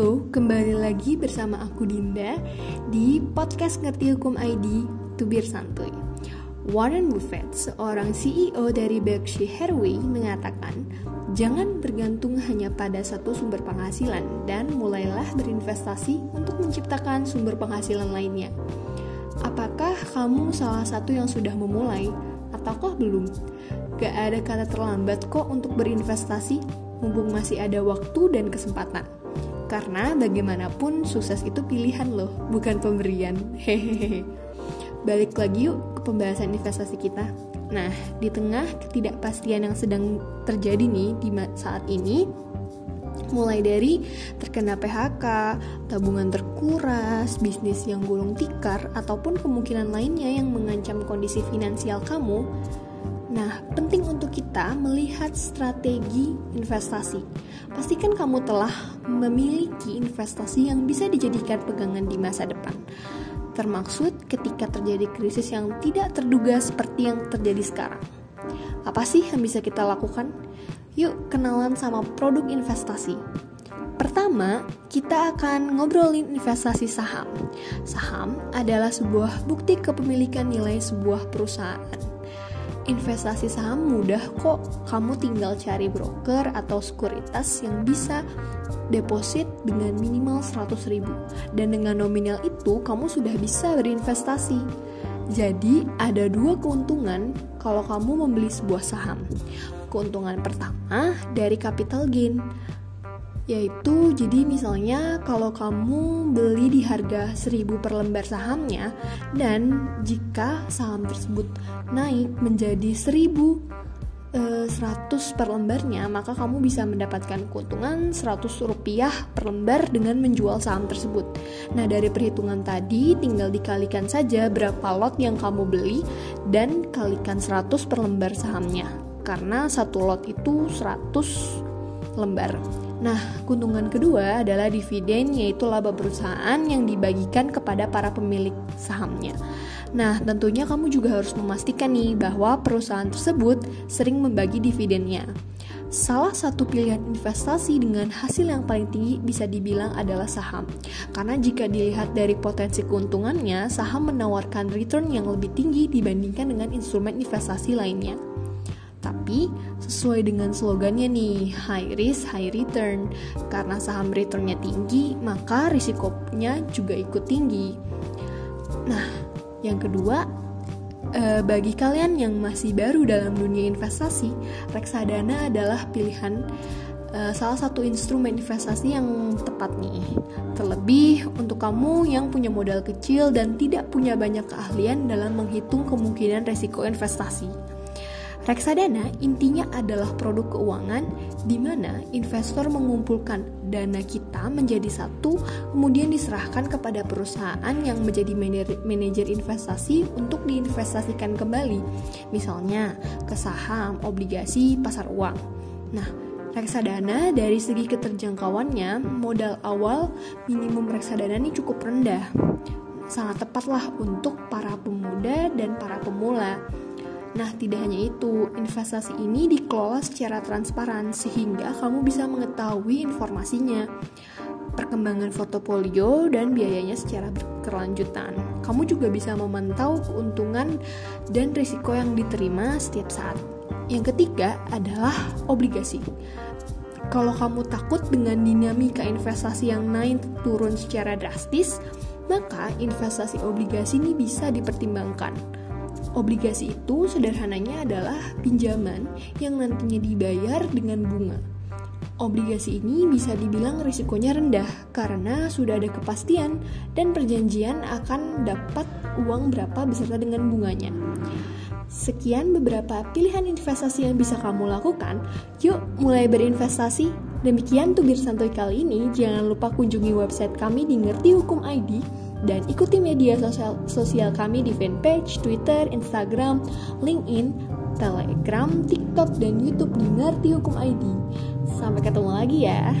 Halo, kembali lagi bersama aku Dinda di podcast Ngerti Hukum ID Tubir Santuy. Warren Buffett, seorang CEO dari Berkshire Hathaway, mengatakan, "Jangan bergantung hanya pada satu sumber penghasilan dan mulailah berinvestasi untuk menciptakan sumber penghasilan lainnya." Apakah kamu salah satu yang sudah memulai ataukah belum? Gak ada kata terlambat kok untuk berinvestasi, mumpung masih ada waktu dan kesempatan. Karena bagaimanapun sukses itu pilihan loh, bukan pemberian. Hehehe. Balik lagi yuk ke pembahasan investasi kita. Nah, di tengah ketidakpastian yang sedang terjadi nih di saat ini, mulai dari terkena PHK, tabungan terkuras, bisnis yang gulung tikar, ataupun kemungkinan lainnya yang mengancam kondisi finansial kamu, Nah, penting untuk kita melihat strategi investasi. Pastikan kamu telah memiliki investasi yang bisa dijadikan pegangan di masa depan. Termaksud ketika terjadi krisis yang tidak terduga seperti yang terjadi sekarang. Apa sih yang bisa kita lakukan? Yuk kenalan sama produk investasi. Pertama, kita akan ngobrolin investasi saham. Saham adalah sebuah bukti kepemilikan nilai sebuah perusahaan investasi saham mudah kok. Kamu tinggal cari broker atau sekuritas yang bisa deposit dengan minimal 100 ribu. Dan dengan nominal itu kamu sudah bisa berinvestasi. Jadi ada dua keuntungan kalau kamu membeli sebuah saham. Keuntungan pertama dari capital gain yaitu jadi misalnya kalau kamu beli di harga 1000 per lembar sahamnya dan jika saham tersebut naik menjadi 1000 100 eh, per lembarnya, maka kamu bisa mendapatkan keuntungan 100 rupiah per lembar dengan menjual saham tersebut. Nah, dari perhitungan tadi tinggal dikalikan saja berapa lot yang kamu beli dan kalikan 100 per lembar sahamnya. Karena satu lot itu 100 lembar. Nah, keuntungan kedua adalah dividen yaitu laba perusahaan yang dibagikan kepada para pemilik sahamnya. Nah, tentunya kamu juga harus memastikan nih bahwa perusahaan tersebut sering membagi dividennya. Salah satu pilihan investasi dengan hasil yang paling tinggi bisa dibilang adalah saham. Karena jika dilihat dari potensi keuntungannya, saham menawarkan return yang lebih tinggi dibandingkan dengan instrumen investasi lainnya. Tapi sesuai dengan slogannya nih, high risk, high return. Karena saham returnnya tinggi, maka risikonya juga ikut tinggi. Nah, yang kedua, eh, bagi kalian yang masih baru dalam dunia investasi, reksadana adalah pilihan uh, salah satu instrumen investasi yang tepat nih. Terlebih untuk kamu yang punya modal kecil dan tidak punya banyak keahlian dalam menghitung kemungkinan resiko investasi. Reksadana intinya adalah produk keuangan di mana investor mengumpulkan dana kita menjadi satu, kemudian diserahkan kepada perusahaan yang menjadi manajer investasi untuk diinvestasikan kembali, misalnya ke saham, obligasi, pasar uang. Nah, reksadana dari segi keterjangkauannya, modal awal minimum reksadana ini cukup rendah. Sangat tepatlah untuk para pemuda dan para pemula Nah, tidak hanya itu, investasi ini dikelola secara transparan sehingga kamu bisa mengetahui informasinya, perkembangan portofolio dan biayanya secara berkelanjutan. Kamu juga bisa memantau keuntungan dan risiko yang diterima setiap saat. Yang ketiga adalah obligasi. Kalau kamu takut dengan dinamika investasi yang naik turun secara drastis, maka investasi obligasi ini bisa dipertimbangkan Obligasi itu sederhananya adalah pinjaman yang nantinya dibayar dengan bunga. Obligasi ini bisa dibilang risikonya rendah karena sudah ada kepastian dan perjanjian akan dapat uang berapa beserta dengan bunganya. Sekian beberapa pilihan investasi yang bisa kamu lakukan. Yuk, mulai berinvestasi. Demikian tubir santuy kali ini. Jangan lupa kunjungi website kami di Ngerti Hukum ID dan ikuti media sosial, sosial kami di fanpage, Twitter, Instagram, LinkedIn, Telegram, TikTok, dan YouTube di Ngerti Hukum ID. Sampai ketemu lagi ya.